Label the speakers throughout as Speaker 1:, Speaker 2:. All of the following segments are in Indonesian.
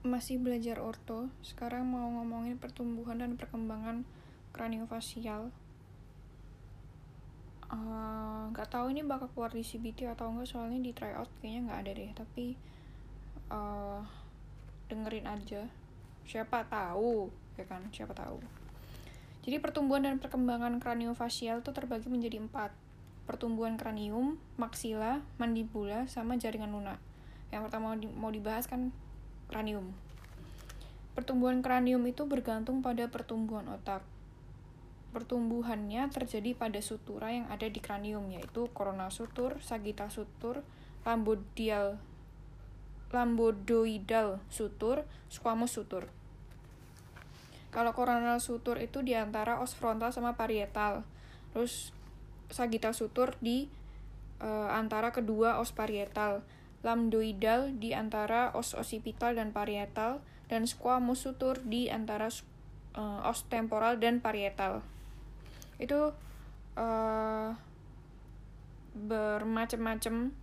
Speaker 1: masih belajar orto. Sekarang mau ngomongin pertumbuhan dan perkembangan kraniofacial. Eh, nggak uh, tahu ini bakal keluar di CBT atau enggak soalnya di tryout kayaknya nggak ada deh tapi uh, dengerin aja siapa tahu ya kan siapa tahu jadi pertumbuhan dan perkembangan kraniofacial itu terbagi menjadi empat pertumbuhan kranium, maksila, mandibula, sama jaringan lunak. Yang pertama mau dibahas kan kranium. Pertumbuhan kranium itu bergantung pada pertumbuhan otak. Pertumbuhannya terjadi pada sutura yang ada di kranium yaitu coronal sutur, sagittal sutur, lambodial lambodoidal sutur, squamous sutur. Kalau coronal sutur itu di antara os frontal sama parietal. Terus sagittal sutur di uh, antara kedua os parietal lambdoidal di antara os occipital dan parietal, dan squamous sutur di antara uh, os temporal dan parietal. Itu uh, bermacam-macam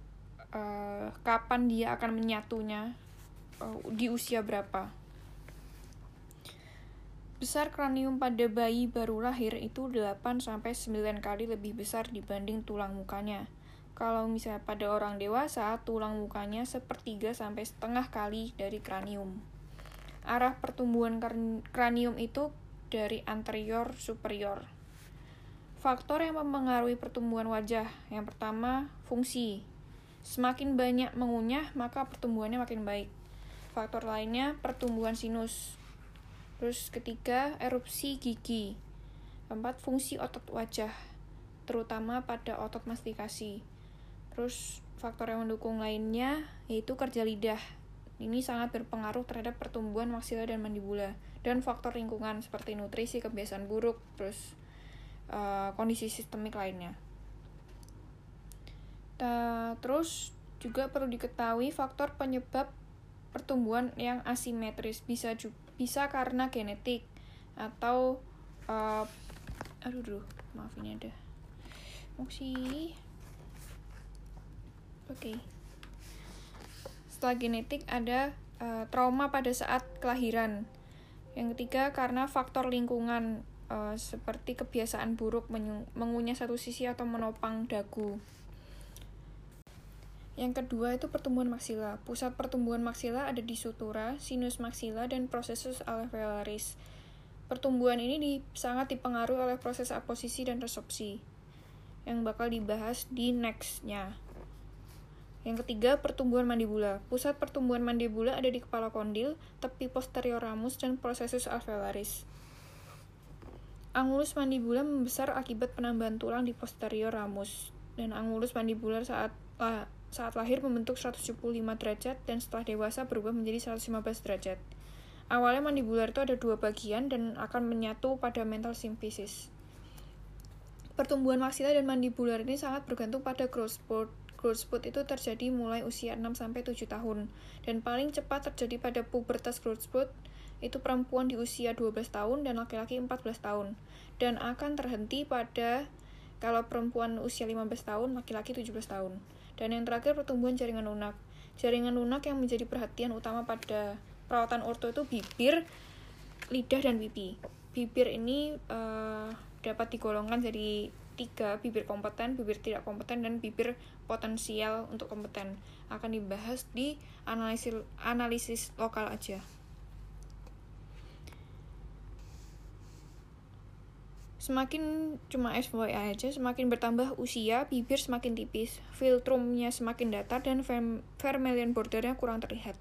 Speaker 1: uh, kapan dia akan menyatunya uh, di usia berapa. Besar kranium pada bayi baru lahir itu 8 sampai 9 kali lebih besar dibanding tulang mukanya. Kalau misalnya pada orang dewasa, tulang mukanya sepertiga sampai setengah kali dari kranium. Arah pertumbuhan kranium itu dari anterior superior. Faktor yang mempengaruhi pertumbuhan wajah, yang pertama fungsi. Semakin banyak mengunyah, maka pertumbuhannya makin baik. Faktor lainnya pertumbuhan sinus. Terus ketiga, erupsi gigi. Keempat, fungsi otot wajah, terutama pada otot mastikasi. Terus faktor yang mendukung lainnya yaitu kerja lidah. Ini sangat berpengaruh terhadap pertumbuhan maksila dan mandibula dan faktor lingkungan seperti nutrisi, kebiasaan buruk, terus uh, kondisi sistemik lainnya. Ta terus juga perlu diketahui faktor penyebab pertumbuhan yang asimetris bisa bisa karena genetik atau uh, aduh, aduh maaf ini ada sih Oke. Okay. Setelah genetik ada uh, trauma pada saat kelahiran. Yang ketiga karena faktor lingkungan uh, seperti kebiasaan buruk mengunyah satu sisi atau menopang dagu. Yang kedua itu pertumbuhan maksila. Pusat pertumbuhan maksila ada di sutura, sinus maksila, dan prosesus alveolaris. Pertumbuhan ini di, sangat dipengaruhi oleh proses aposisi dan resorpsi yang bakal dibahas di next-nya. Yang ketiga, pertumbuhan mandibula. Pusat pertumbuhan mandibula ada di kepala kondil, tepi posterior ramus, dan prosesus alveolaris. Angulus mandibula membesar akibat penambahan tulang di posterior ramus, dan angulus mandibular saat lah, saat lahir membentuk 175 derajat dan setelah dewasa berubah menjadi 115 derajat. Awalnya mandibular itu ada dua bagian dan akan menyatu pada mental symphysis. Pertumbuhan maksila dan mandibular ini sangat bergantung pada growth spurt growth spurt itu terjadi mulai usia 6-7 tahun, dan paling cepat terjadi pada pubertas growth spurt itu perempuan di usia 12 tahun dan laki-laki 14 tahun, dan akan terhenti pada kalau perempuan usia 15 tahun, laki-laki 17 tahun. Dan yang terakhir pertumbuhan jaringan lunak. Jaringan lunak yang menjadi perhatian utama pada perawatan orto itu bibir, lidah, dan pipi. Bibir ini uh, dapat digolongkan jadi tiga bibir kompeten, bibir tidak kompeten, dan bibir potensial untuk kompeten akan dibahas di analisis analisis lokal aja. Semakin cuma FYI aja, semakin bertambah usia, bibir semakin tipis, filtrumnya semakin datar, dan vermilion bordernya kurang terlihat.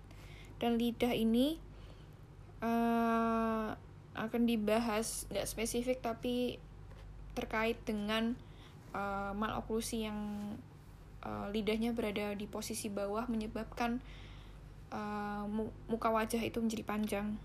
Speaker 1: Dan lidah ini uh, akan dibahas nggak spesifik tapi terkait dengan uh, maloklusi yang uh, lidahnya berada di posisi bawah menyebabkan uh, muka wajah itu menjadi panjang.